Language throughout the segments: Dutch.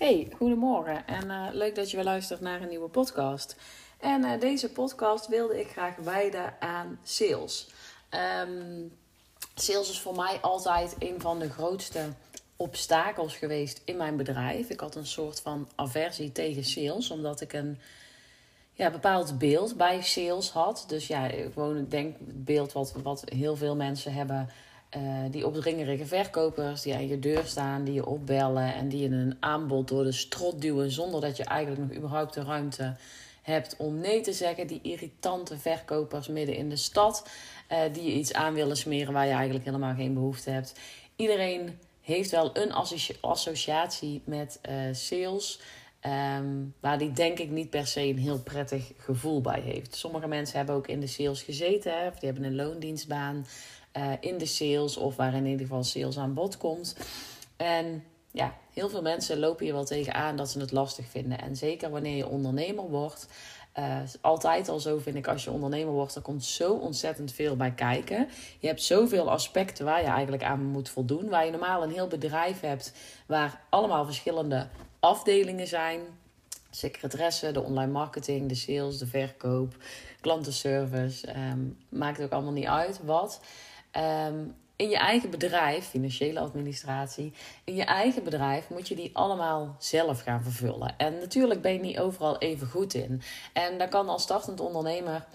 Hey, goedemorgen en uh, leuk dat je weer luistert naar een nieuwe podcast. En uh, deze podcast wilde ik graag wijden aan sales. Um, sales is voor mij altijd een van de grootste obstakels geweest in mijn bedrijf. Ik had een soort van aversie tegen sales, omdat ik een ja, bepaald beeld bij sales had. Dus ja, gewoon denk het beeld wat, wat heel veel mensen hebben uh, die opdringerige verkopers die aan je deur staan, die je opbellen en die je een aanbod door de strot duwen zonder dat je eigenlijk nog überhaupt de ruimte hebt om nee te zeggen. Die irritante verkopers midden in de stad uh, die je iets aan willen smeren waar je eigenlijk helemaal geen behoefte hebt. Iedereen heeft wel een associatie met uh, sales. Um, waar die denk ik niet per se een heel prettig gevoel bij heeft. Sommige mensen hebben ook in de sales gezeten, hè, of die hebben een loondienstbaan. Uh, in de sales of waar in ieder geval sales aan bod komt. En ja, heel veel mensen lopen hier wel tegenaan dat ze het lastig vinden. En zeker wanneer je ondernemer wordt. Uh, altijd al zo vind ik als je ondernemer wordt, er komt zo ontzettend veel bij kijken. Je hebt zoveel aspecten waar je eigenlijk aan moet voldoen. Waar je normaal een heel bedrijf hebt waar allemaal verschillende afdelingen zijn. Secretaresse, de online marketing, de sales, de verkoop, klantenservice. Um, maakt ook allemaal niet uit wat. Um, in je eigen bedrijf, financiële administratie, in je eigen bedrijf moet je die allemaal zelf gaan vervullen. En natuurlijk ben je niet overal even goed in. En daar kan als startend ondernemer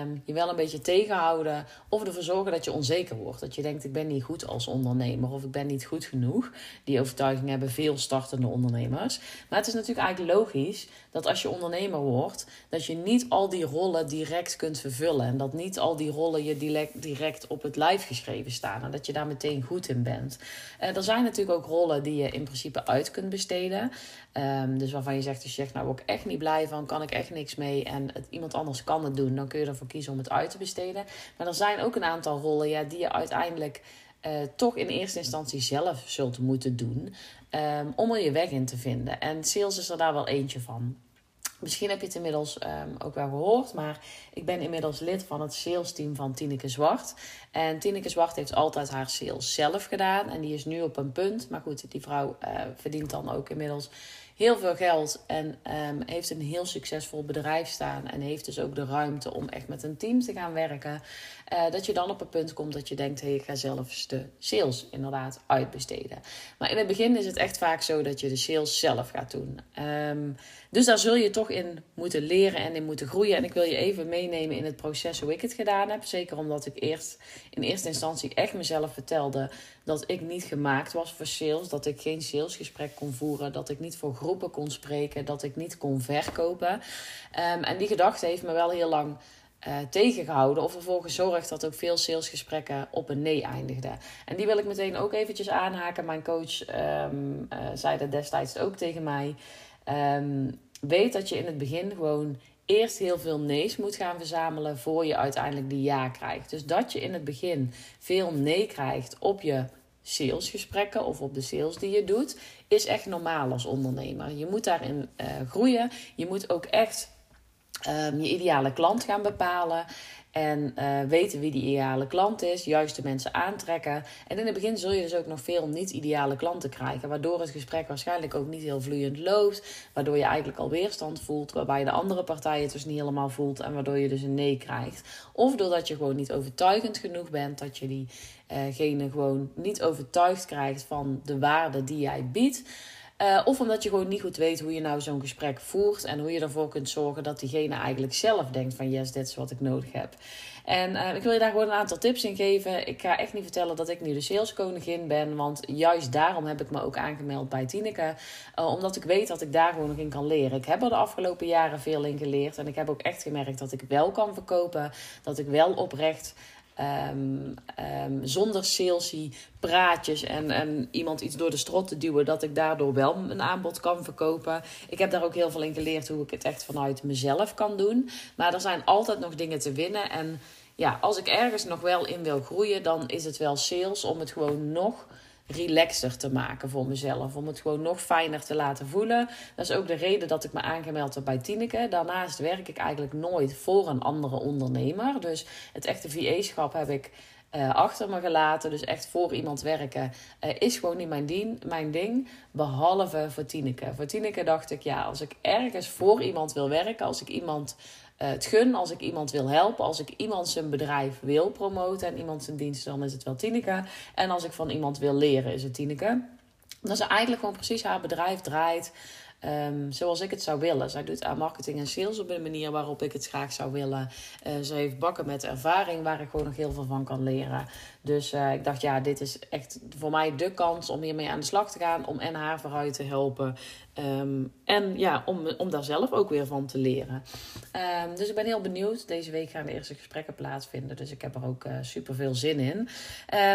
um, je wel een beetje tegenhouden of ervoor zorgen dat je onzeker wordt. Dat je denkt, ik ben niet goed als ondernemer of ik ben niet goed genoeg. Die overtuiging hebben veel startende ondernemers. Maar het is natuurlijk eigenlijk logisch dat als je ondernemer wordt, dat je niet al die rollen direct kunt vervullen. En dat niet al die rollen je direct op het lijf geschreven staan. En dat je daar meteen goed in bent. Uh, er zijn natuurlijk ook rollen die je in principe uit kunt besteden. Um, dus waarvan je zegt, als je zegt, nou ik echt niet blij van, kan ik echt niks mee. En iemand anders kan het doen, dan kun je ervoor kiezen om het uit te besteden. Maar er zijn ook een aantal rollen ja, die je uiteindelijk uh, toch in eerste instantie zelf zult moeten doen. Um, om er je weg in te vinden. En sales is er daar wel eentje van. Misschien heb je het inmiddels um, ook wel gehoord, maar ik ben inmiddels lid van het salesteam van Tineke Zwart. En Tineke Zwart heeft altijd haar sales zelf gedaan en die is nu op een punt. Maar goed, die vrouw uh, verdient dan ook inmiddels heel veel geld en um, heeft een heel succesvol bedrijf staan. En heeft dus ook de ruimte om echt met een team te gaan werken. Uh, dat je dan op een punt komt dat je denkt: hé, hey, ik ga zelf de sales inderdaad uitbesteden. Maar in het begin is het echt vaak zo dat je de sales zelf gaat doen. Um, dus daar zul je toch in moeten leren en in moeten groeien. En ik wil je even meenemen in het proces hoe ik het gedaan heb. Zeker omdat ik eerst in eerste instantie echt mezelf vertelde dat ik niet gemaakt was voor sales. Dat ik geen salesgesprek kon voeren. Dat ik niet voor groepen kon spreken. Dat ik niet kon verkopen. Um, en die gedachte heeft me wel heel lang uh, tegengehouden. Of ervoor gezorgd dat ook veel salesgesprekken op een nee eindigden. En die wil ik meteen ook eventjes aanhaken. Mijn coach um, uh, zei dat destijds ook tegen mij. Um, weet dat je in het begin gewoon eerst heel veel nee's moet gaan verzamelen voor je uiteindelijk die ja krijgt. Dus dat je in het begin veel nee krijgt op je salesgesprekken of op de sales die je doet, is echt normaal als ondernemer. Je moet daarin uh, groeien. Je moet ook echt um, je ideale klant gaan bepalen. En uh, weten wie die ideale klant is, juist de mensen aantrekken. En in het begin zul je dus ook nog veel niet-ideale klanten krijgen. Waardoor het gesprek waarschijnlijk ook niet heel vloeiend loopt. Waardoor je eigenlijk al weerstand voelt. Waarbij de andere partij het dus niet helemaal voelt. En waardoor je dus een nee krijgt. Of doordat je gewoon niet overtuigend genoeg bent. Dat je diegene gewoon niet overtuigd krijgt van de waarde die jij biedt. Uh, of omdat je gewoon niet goed weet hoe je nou zo'n gesprek voert. En hoe je ervoor kunt zorgen dat diegene eigenlijk zelf denkt van yes, dit is wat ik nodig heb. En uh, ik wil je daar gewoon een aantal tips in geven. Ik ga echt niet vertellen dat ik nu de saleskoningin ben. Want juist daarom heb ik me ook aangemeld bij Tineke. Uh, omdat ik weet dat ik daar gewoon nog in kan leren. Ik heb er de afgelopen jaren veel in geleerd. En ik heb ook echt gemerkt dat ik wel kan verkopen. Dat ik wel oprecht Um, um, zonder salesy praatjes en, en iemand iets door de strot te duwen, dat ik daardoor wel een aanbod kan verkopen. Ik heb daar ook heel veel in geleerd hoe ik het echt vanuit mezelf kan doen. Maar er zijn altijd nog dingen te winnen. En ja, als ik ergens nog wel in wil groeien, dan is het wel sales om het gewoon nog relaxer te maken voor mezelf. Om het gewoon nog fijner te laten voelen. Dat is ook de reden dat ik me aangemeld heb bij Tineke. Daarnaast werk ik eigenlijk nooit voor een andere ondernemer. Dus het echte VA-schap heb ik uh, achter me gelaten. Dus echt voor iemand werken uh, is gewoon niet mijn, dien, mijn ding. Behalve voor Tineke. Voor Tineke dacht ik, ja, als ik ergens voor iemand wil werken, als ik iemand uh, het gun, als ik iemand wil helpen, als ik iemand zijn bedrijf wil promoten en iemand zijn dienst, dan is het wel Tineke. En als ik van iemand wil leren, is het Tineke. Dat ze eigenlijk gewoon precies haar bedrijf draait. Um, zoals ik het zou willen. Zij doet aan marketing en sales op een manier waarop ik het graag zou willen. Uh, ze heeft bakken met ervaring waar ik gewoon nog heel veel van kan leren. Dus uh, ik dacht, ja, dit is echt voor mij de kans om hiermee aan de slag te gaan. Om en haar vooruit te helpen. Um, en ja, om, om daar zelf ook weer van te leren. Um, dus ik ben heel benieuwd. Deze week gaan de eerste gesprekken plaatsvinden. Dus ik heb er ook uh, super veel zin in. Um,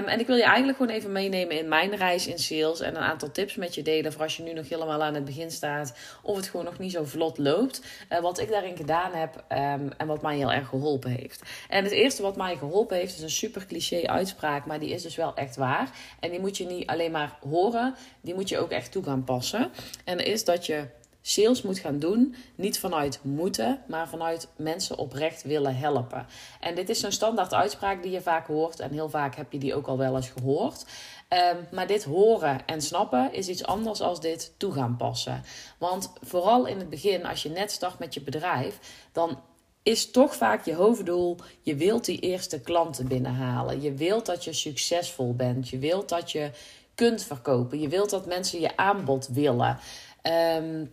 en ik wil je eigenlijk gewoon even meenemen in mijn reis in sales. En een aantal tips met je delen. Voor als je nu nog helemaal aan het begin staat. Of het gewoon nog niet zo vlot loopt. Uh, wat ik daarin gedaan heb. en wat mij heel erg geholpen heeft. En het eerste wat mij geholpen heeft. Is een super cliché uitspraak. Maar die is dus wel echt waar. En die moet je niet alleen maar horen. Die moet je ook echt toe gaan passen. En is dat je sales moet gaan doen, niet vanuit moeten, maar vanuit mensen oprecht willen helpen. En dit is zo'n standaard uitspraak die je vaak hoort en heel vaak heb je die ook al wel eens gehoord. Um, maar dit horen en snappen is iets anders dan dit toe gaan passen. Want vooral in het begin, als je net start met je bedrijf, dan is toch vaak je hoofddoel. Je wilt die eerste klanten binnenhalen. Je wilt dat je succesvol bent. Je wilt dat je kunt verkopen. Je wilt dat mensen je aanbod willen. Um,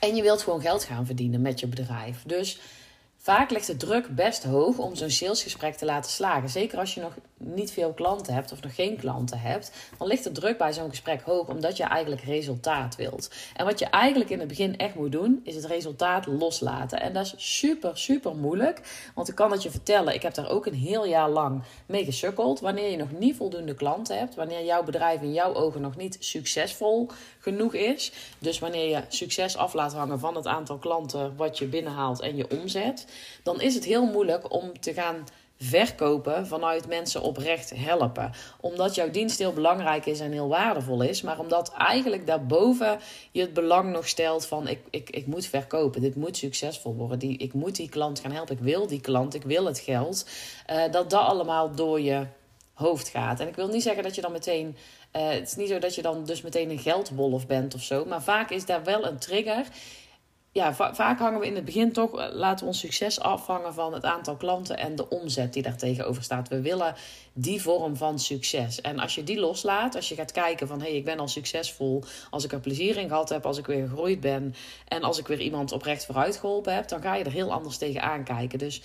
en je wilt gewoon geld gaan verdienen met je bedrijf. Dus Vaak ligt de druk best hoog om zo'n salesgesprek te laten slagen. Zeker als je nog niet veel klanten hebt of nog geen klanten hebt. Dan ligt de druk bij zo'n gesprek hoog omdat je eigenlijk resultaat wilt. En wat je eigenlijk in het begin echt moet doen, is het resultaat loslaten. En dat is super, super moeilijk. Want ik kan het je vertellen, ik heb daar ook een heel jaar lang mee gesukkeld. Wanneer je nog niet voldoende klanten hebt, wanneer jouw bedrijf in jouw ogen nog niet succesvol genoeg is. Dus wanneer je succes af laat hangen van het aantal klanten wat je binnenhaalt en je omzet dan is het heel moeilijk om te gaan verkopen vanuit mensen oprecht helpen. Omdat jouw dienst heel belangrijk is en heel waardevol is, maar omdat eigenlijk daarboven je het belang nog stelt van ik, ik, ik moet verkopen, dit moet succesvol worden, die, ik moet die klant gaan helpen, ik wil die klant, ik wil het geld, uh, dat dat allemaal door je hoofd gaat. En ik wil niet zeggen dat je dan meteen. Uh, het is niet zo dat je dan dus meteen een geldwolf bent of zo. Maar vaak is daar wel een trigger ja, vaak hangen we in het begin toch, eh, laten we ons succes afhangen van het aantal klanten en de omzet die daar tegenover staat. We willen die vorm van succes. En als je die loslaat, als je gaat kijken van hé, hey, ik ben al succesvol, als ik er plezier in gehad heb, als ik weer gegroeid ben en als ik weer iemand oprecht vooruit geholpen heb, dan ga je er heel anders tegen aankijken. Dus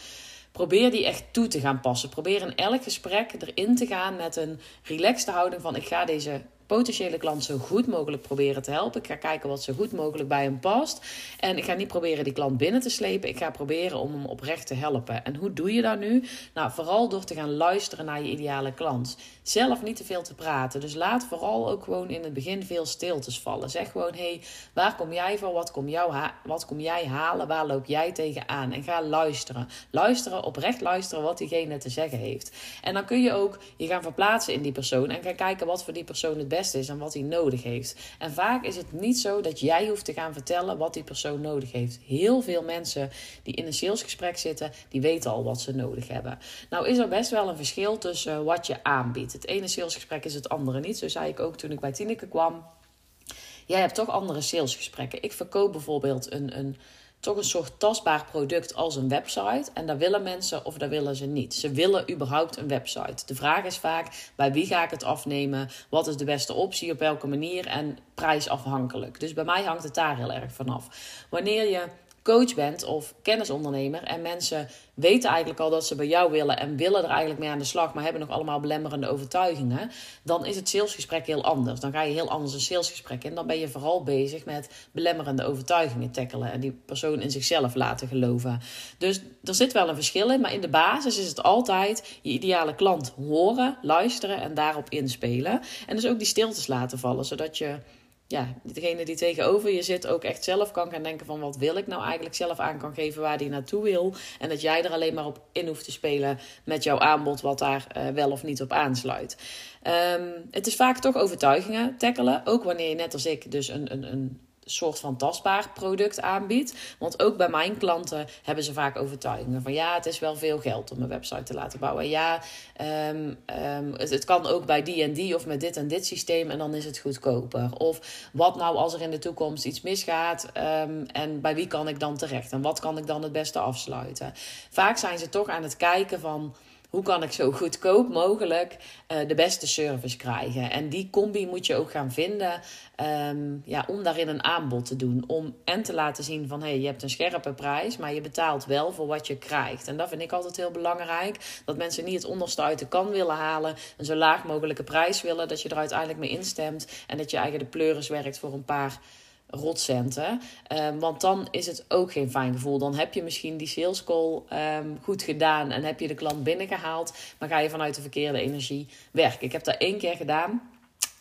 probeer die echt toe te gaan passen. Probeer in elk gesprek erin te gaan met een relaxte houding van ik ga deze potentiële klant zo goed mogelijk proberen te helpen. Ik ga kijken wat zo goed mogelijk bij hem past. En ik ga niet proberen die klant binnen te slepen. Ik ga proberen om hem oprecht te helpen. En hoe doe je dat nu? Nou, vooral door te gaan luisteren naar je ideale klant. Zelf niet te veel te praten. Dus laat vooral ook gewoon in het begin veel stiltes vallen. Zeg gewoon: hé, hey, waar kom jij voor? Wat kom, wat kom jij halen? Waar loop jij tegenaan? En ga luisteren. Luisteren, oprecht luisteren wat diegene te zeggen heeft. En dan kun je ook je gaan verplaatsen in die persoon en gaan kijken wat voor die persoon het beste is en wat hij nodig heeft. En vaak is het niet zo dat jij hoeft te gaan vertellen wat die persoon nodig heeft. Heel veel mensen die in een salesgesprek zitten, die weten al wat ze nodig hebben. Nou is er best wel een verschil tussen wat je aanbiedt. Het ene salesgesprek is het andere niet. Zo zei ik ook toen ik bij Tineke kwam. Jij hebt toch andere salesgesprekken. Ik verkoop bijvoorbeeld een, een toch een soort tastbaar product als een website. En daar willen mensen of daar willen ze niet. Ze willen überhaupt een website. De vraag is vaak: bij wie ga ik het afnemen? Wat is de beste optie? Op welke manier? En prijsafhankelijk. Dus bij mij hangt het daar heel erg vanaf. Wanneer je coach bent of kennisondernemer en mensen weten eigenlijk al dat ze bij jou willen en willen er eigenlijk mee aan de slag, maar hebben nog allemaal belemmerende overtuigingen, dan is het salesgesprek heel anders. Dan ga je heel anders een salesgesprek in. Dan ben je vooral bezig met belemmerende overtuigingen tackelen en die persoon in zichzelf laten geloven. Dus er zit wel een verschil in, maar in de basis is het altijd je ideale klant horen, luisteren en daarop inspelen. En dus ook die stiltes laten vallen, zodat je ja, degene die tegenover je zit ook echt zelf kan gaan denken van wat wil ik nou eigenlijk zelf aan kan geven waar die naartoe wil. En dat jij er alleen maar op in hoeft te spelen met jouw aanbod wat daar uh, wel of niet op aansluit. Um, het is vaak toch overtuigingen tackelen. Ook wanneer je net als ik dus een, een, een soort van tastbaar product aanbiedt. Want ook bij mijn klanten hebben ze vaak overtuigingen van ja, het is wel veel geld om een website te laten bouwen. Ja, ehm, ehm, het, kan ook bij die en die of met dit en dit systeem en dan is het goedkoper. Of wat nou als er in de toekomst iets misgaat um, en bij wie kan ik dan terecht en wat kan ik dan het beste afsluiten. Vaak zijn ze toch aan het kijken van hoe kan ik zo goedkoop mogelijk uh, de beste service krijgen? En die combi moet je ook gaan vinden um, ja, om daarin een aanbod te doen. Om en te laten zien van hé, hey, je hebt een scherpe prijs, maar je betaalt wel voor wat je krijgt. En dat vind ik altijd heel belangrijk. Dat mensen niet het onderste uit de kan willen halen, een zo laag mogelijke prijs willen, dat je er uiteindelijk mee instemt en dat je eigenlijk de pleuris werkt voor een paar rotcenten. Um, want dan is het ook geen fijn gevoel. Dan heb je misschien die sales call um, goed gedaan en heb je de klant binnengehaald, maar ga je vanuit de verkeerde energie werken. Ik heb dat één keer gedaan.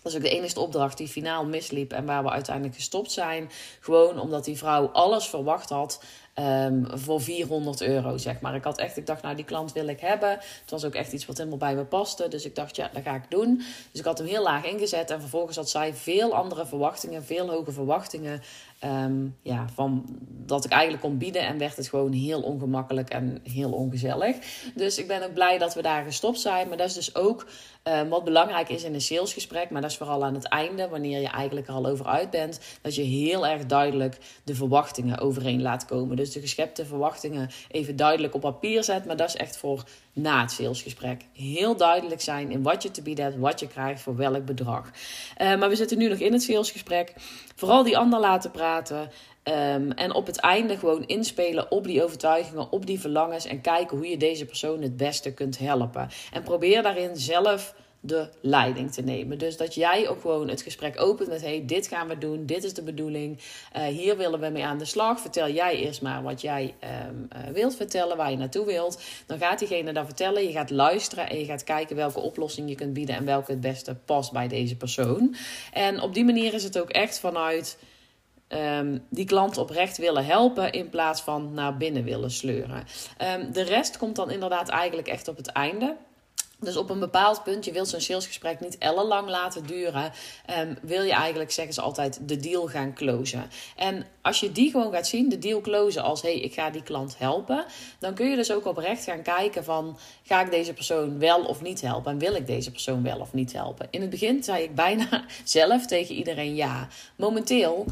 Dat is ook de enige opdracht die finaal misliep en waar we uiteindelijk gestopt zijn. Gewoon omdat die vrouw alles verwacht had um, voor 400 euro, zeg maar. Ik had echt, ik dacht, nou, die klant wil ik hebben. Het was ook echt iets wat helemaal bij me paste. Dus ik dacht, ja, dat ga ik doen. Dus ik had hem heel laag ingezet. En vervolgens had zij veel andere verwachtingen, veel hoge verwachtingen. Um, ja, van dat ik eigenlijk kon bieden en werd het gewoon heel ongemakkelijk en heel ongezellig. Dus ik ben ook blij dat we daar gestopt zijn. Maar dat is dus ook um, wat belangrijk is in een salesgesprek. Maar dat is vooral aan het einde, wanneer je eigenlijk al over uit bent. Dat je heel erg duidelijk de verwachtingen overeen laat komen. Dus de geschepte verwachtingen even duidelijk op papier zet. Maar dat is echt voor na het salesgesprek. Heel duidelijk zijn in wat je te bieden hebt, wat je krijgt voor welk bedrag. Uh, maar we zitten nu nog in het salesgesprek. Vooral die ander laten praten. Um, en op het einde gewoon inspelen op die overtuigingen, op die verlangens. En kijken hoe je deze persoon het beste kunt helpen. En probeer daarin zelf de leiding te nemen. Dus dat jij ook gewoon het gesprek opent met: hey, dit gaan we doen, dit is de bedoeling, uh, hier willen we mee aan de slag. Vertel jij eerst maar wat jij um, uh, wilt vertellen, waar je naartoe wilt. Dan gaat diegene dat vertellen, je gaat luisteren en je gaat kijken welke oplossing je kunt bieden en welke het beste past bij deze persoon. En op die manier is het ook echt vanuit. Um, die klant oprecht willen helpen in plaats van naar binnen willen sleuren. Um, de rest komt dan inderdaad eigenlijk echt op het einde. Dus op een bepaald punt, je wilt zo'n salesgesprek niet ellenlang laten duren, um, wil je eigenlijk, zeggen ze altijd, de deal gaan closen. En als je die gewoon gaat zien, de deal closen als, hé, hey, ik ga die klant helpen, dan kun je dus ook oprecht gaan kijken van, ga ik deze persoon wel of niet helpen? En wil ik deze persoon wel of niet helpen? In het begin zei ik bijna zelf tegen iedereen ja. Momenteel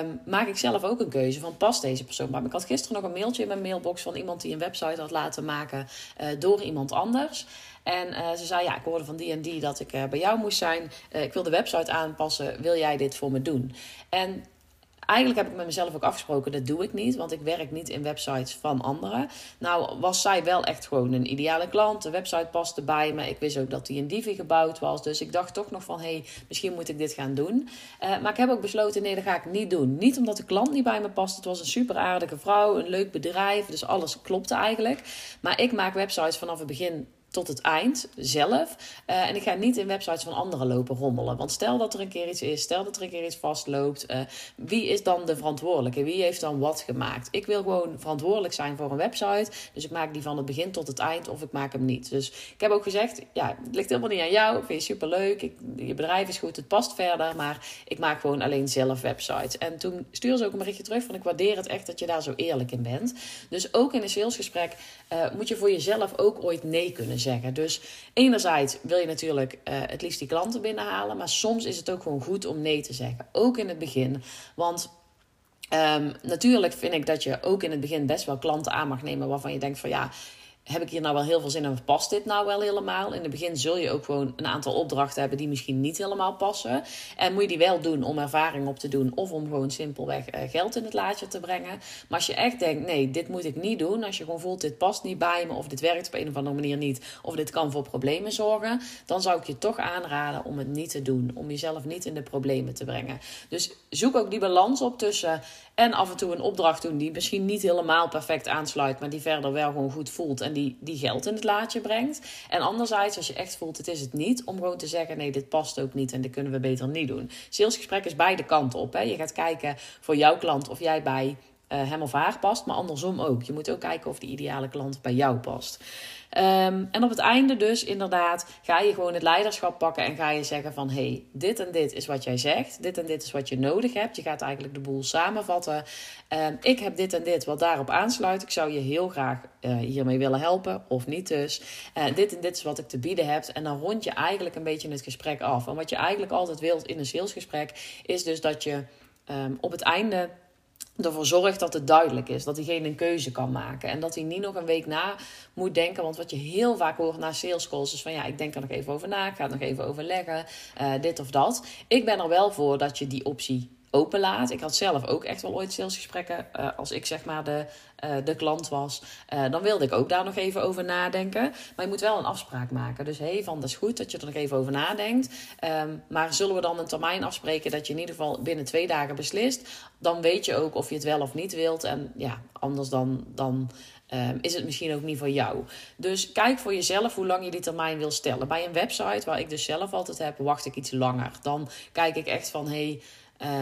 um, maak ik zelf ook een keuze van, past deze persoon me? Ik had gisteren nog een mailtje in mijn mailbox van iemand die een website had laten maken uh, door iemand anders. En uh, ze zei, ja, ik hoorde van die en die dat ik uh, bij jou moest zijn. Uh, ik wil de website aanpassen. Wil jij dit voor me doen? En Eigenlijk heb ik met mezelf ook afgesproken, dat doe ik niet, want ik werk niet in websites van anderen. Nou was zij wel echt gewoon een ideale klant. De website paste bij me. Ik wist ook dat die in Divi gebouwd was. Dus ik dacht toch nog van, hé, hey, misschien moet ik dit gaan doen. Maar ik heb ook besloten, nee, dat ga ik niet doen. Niet omdat de klant niet bij me past. Het was een super aardige vrouw, een leuk bedrijf. Dus alles klopte eigenlijk. Maar ik maak websites vanaf het begin tot het eind zelf. Uh, en ik ga niet in websites van anderen lopen rommelen. Want stel dat er een keer iets is, stel dat er een keer iets vastloopt. Uh, wie is dan de verantwoordelijke? Wie heeft dan wat gemaakt? Ik wil gewoon verantwoordelijk zijn voor een website. Dus ik maak die van het begin tot het eind of ik maak hem niet. Dus ik heb ook gezegd, ja, het ligt helemaal niet aan jou. Vind je superleuk. Ik, je bedrijf is goed, het past verder. Maar ik maak gewoon alleen zelf websites. En toen stuurde ze ook een berichtje terug van ik waardeer het echt dat je daar zo eerlijk in bent. Dus ook in een salesgesprek uh, moet je voor jezelf ook ooit nee kunnen zeggen zeggen. Dus enerzijds wil je natuurlijk uh, het liefst die klanten binnenhalen, maar soms is het ook gewoon goed om nee te zeggen. Ook in het begin. Want um, natuurlijk vind ik dat je ook in het begin best wel klanten aan mag nemen waarvan je denkt van ja heb ik hier nou wel heel veel zin in past dit nou wel helemaal? In het begin zul je ook gewoon een aantal opdrachten hebben die misschien niet helemaal passen. En moet je die wel doen om ervaring op te doen of om gewoon simpelweg uh, geld in het laadje te brengen. Maar als je echt denkt, nee, dit moet ik niet doen. Als je gewoon voelt, dit past niet bij me of dit werkt op een of andere manier niet. Of dit kan voor problemen zorgen. Dan zou ik je toch aanraden om het niet te doen. Om jezelf niet in de problemen te brengen. Dus zoek ook die balans op tussen en af en toe een opdracht doen die misschien niet helemaal perfect aansluit. Maar die verder wel gewoon goed voelt. En die, die geld in het laadje brengt. En anderzijds, als je echt voelt, het is het niet, om gewoon te zeggen: nee, dit past ook niet en dit kunnen we beter niet doen. Salesgesprek is beide kanten op. Hè. Je gaat kijken voor jouw klant of jij bij hem of haar past, maar andersom ook. Je moet ook kijken of die ideale klant bij jou past. Ehm, en op het einde dus inderdaad ga je gewoon het leiderschap pakken en ga je zeggen van hey, dit en dit is wat jij zegt, dit en dit is wat je nodig hebt. Je gaat eigenlijk de boel samenvatten. Um, ik heb dit en dit wat daarop aansluit. Ik zou je heel graag uh, hiermee willen helpen of niet dus. Uh, dit en dit is wat ik te bieden heb. En dan rond je eigenlijk een beetje het gesprek af. En wat je eigenlijk altijd wilt in een salesgesprek is dus dat je um, op het einde ervoor zorgt dat het duidelijk is. Dat diegene een keuze kan maken. En dat hij niet nog een week na moet denken. Want wat je heel vaak hoort na sales calls is van ja, ik denk er nog even over na. Ik ga het nog even overleggen. Uh, dit of dat. Ik ben er wel voor dat je die optie openlaat. Ik had zelf ook echt wel ooit salesgesprekken. Uh, als ik zeg maar de, uh, de klant was. Uh, dan wilde ik ook daar nog even over nadenken. Maar je moet wel een afspraak maken. Dus hé, hey, van dat is goed dat je er nog even over nadenkt. Um, maar zullen we dan een termijn afspreken dat je in ieder geval binnen twee dagen beslist? Dan weet je ook of je het wel of niet wilt. En ja, anders dan. dan Um, is het misschien ook niet voor jou. Dus kijk voor jezelf hoe lang je die termijn wil stellen. Bij een website, waar ik dus zelf altijd heb, wacht ik iets langer. Dan kijk ik echt van, hey,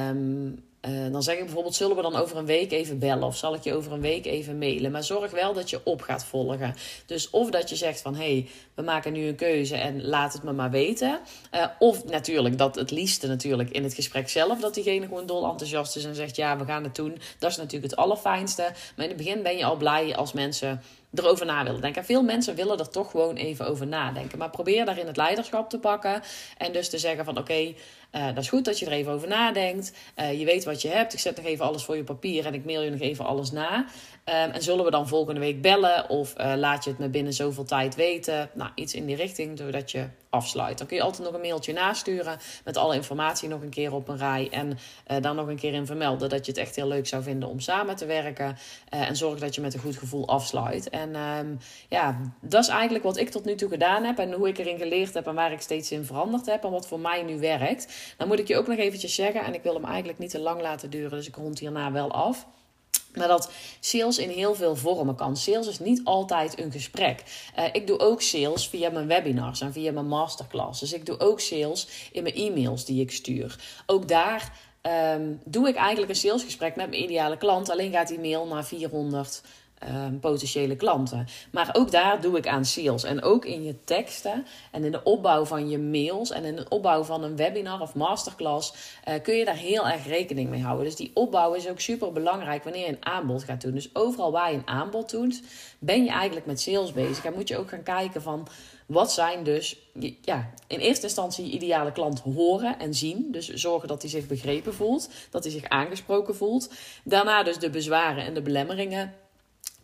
Um, uh, dan zeg ik bijvoorbeeld: zullen we dan over een week even bellen? Of zal ik je over een week even mailen? Maar zorg wel dat je op gaat volgen. Dus of dat je zegt van hé, hey, we maken nu een keuze en laat het me maar weten. Uh, of natuurlijk dat het liefste natuurlijk in het gesprek zelf dat diegene gewoon dol enthousiast is en zegt ja, we gaan het doen. Dat is natuurlijk het allerfijnste. Maar in het begin ben je al blij als mensen erover na willen denken. En veel mensen willen er toch gewoon even over nadenken. Maar probeer daarin het leiderschap te pakken. En dus te zeggen van oké, uh, dat is goed dat je er even over nadenkt. Uh, je weet wat je hebt. Ik zet nog even alles voor je papier en ik mail je nog even alles na. Um, en zullen we dan volgende week bellen? Of uh, laat je het me binnen zoveel tijd weten? Nou, iets in die richting, doordat je afsluit. Dan kun je altijd nog een mailtje nasturen met alle informatie nog een keer op een rij. En uh, dan nog een keer in vermelden dat je het echt heel leuk zou vinden om samen te werken. Uh, en zorg dat je met een goed gevoel afsluit. En um, ja, dat is eigenlijk wat ik tot nu toe gedaan heb. En hoe ik erin geleerd heb en waar ik steeds in veranderd heb. En wat voor mij nu werkt. Dan moet ik je ook nog eventjes zeggen. En ik wil hem eigenlijk niet te lang laten duren. Dus ik rond hierna wel af. Maar dat sales in heel veel vormen kan. Sales is niet altijd een gesprek. Uh, ik doe ook sales via mijn webinars en via mijn masterclasses. Ik doe ook sales in mijn e-mails die ik stuur. Ook daar um, doe ik eigenlijk een salesgesprek met mijn ideale klant. Alleen gaat die mail naar 400 um, potentiële klanten. Maar ook daar doe ik aan sales. En ook in je teksten en in de opbouw van je mails en in de opbouw van een webinar of masterclass uh, kun je daar heel erg rekening mee houden. Dus die opbouw is ook super belangrijk wanneer je een aanbod gaat doen. Dus overal waar je een aanbod doet, ben je eigenlijk met sales bezig. En moet je ook gaan kijken van wat zijn dus ja, in eerste instantie je ideale klant horen en zien. Dus zorgen dat hij zich begrepen voelt, dat hij zich aangesproken voelt. Daarna dus de bezwaren en de belemmeringen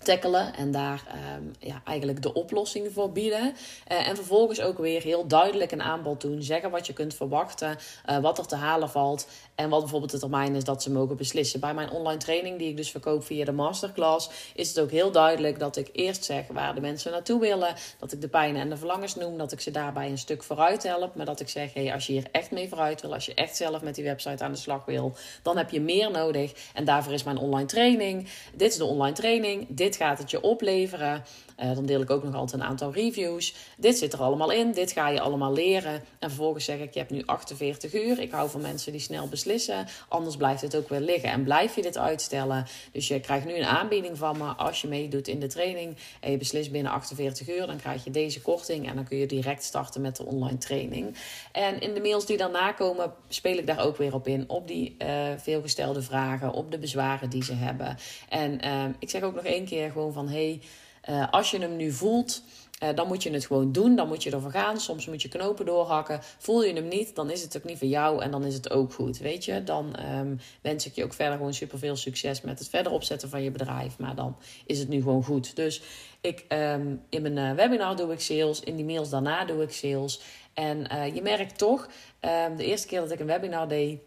tackelen en daar um, ja, eigenlijk de oplossing voor bieden. Uh, en vervolgens ook weer heel duidelijk een aanbod doen. Zeggen wat je kunt verwachten, uh, wat er te halen valt. En wat bijvoorbeeld de termijn is dat ze mogen beslissen. Bij mijn online training, die ik dus verkoop via de masterclass, is het ook heel duidelijk dat ik eerst zeg waar de mensen naartoe willen. Dat ik de pijnen en de verlangens noem. Dat ik ze daarbij een stuk vooruit help. Maar dat ik zeg, hey, als je hier echt mee vooruit wil, als je echt zelf met die website aan de slag wil, dan heb je meer nodig. En daarvoor is mijn online training. Dit is de online training. Dit gaat het je opleveren. Uh, dan deel ik ook nog altijd een aantal reviews. Dit zit er allemaal in. Dit ga je allemaal leren. En vervolgens zeg ik, je hebt nu 48 uur. Ik hou van mensen die snel beslissen. Anders blijft het ook weer liggen. En blijf je dit uitstellen. Dus je krijgt nu een aanbieding van me. Als je meedoet in de training en je beslist binnen 48 uur. Dan krijg je deze korting. En dan kun je direct starten met de online training. En in de mails die daarna komen, speel ik daar ook weer op in. Op die uh, veelgestelde vragen. Op de bezwaren die ze hebben. En uh, ik zeg ook nog één keer gewoon van... Hey, uh, als je hem nu voelt, uh, dan moet je het gewoon doen. Dan moet je ervoor gaan. Soms moet je knopen doorhakken. Voel je hem niet, dan is het ook niet voor jou en dan is het ook goed. Weet je, dan um, wens ik je ook verder gewoon super veel succes met het verder opzetten van je bedrijf. Maar dan is het nu gewoon goed. Dus ik, um, in mijn uh, webinar doe ik sales. In die mails daarna doe ik sales. En je merkt toch, um, de eerste keer dat ik een webinar deed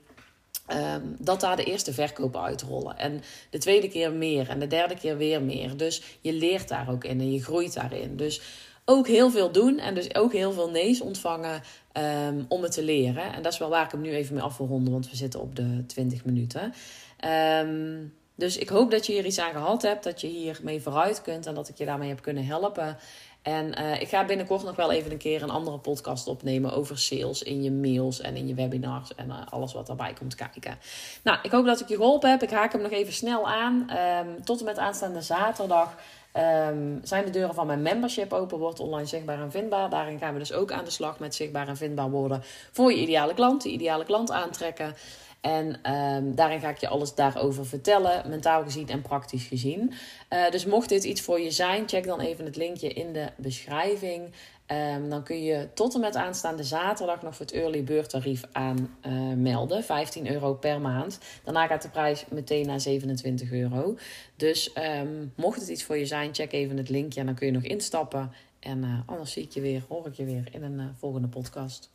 Um, dat daar de eerste verkopen uitrollen. En de tweede keer meer. En de derde keer weer meer. Dus je leert daar ook in en je groeit daarin. Dus ook heel veel doen. En dus ook heel veel nee's ontvangen um, om het te leren. En dat is wel waar ik hem nu even mee af wil ronden. Want we zitten op de 20 minuten. Um, dus ik hoop dat je hier iets aan gehad hebt, dat je hiermee vooruit kunt en dat ik je daarmee heb kunnen helpen. En uh, ik ga binnenkort nog wel even een keer een andere podcast opnemen over sales in je mails en in je webinars en uh, alles wat daarbij komt kijken. Nou, ik hoop dat ik je geholpen heb. Ik haak hem nog even snel aan. Um, tot en met aanstaande zaterdag um, zijn de deuren van mijn membership open. Wordt online zichtbaar en vindbaar. Daarin gaan we dus ook aan de slag met zichtbaar en vindbaar worden voor je ideale klant. De ideale klant aantrekken. En um, daarin ga ik je alles daarover vertellen, mentaal gezien en praktisch gezien. Uh, dus mocht dit iets voor je zijn, check dan even het linkje in de beschrijving. Um, dan kun je tot en met aanstaande zaterdag nog voor het early bird tarief aanmelden. Uh, 15 euro per maand. Daarna gaat de prijs meteen naar 27 euro. Dus um, mocht het iets voor je zijn, check even het linkje en dan kun je nog instappen. En uh, anders zie ik je weer, hoor ik je weer in een volgende podcast.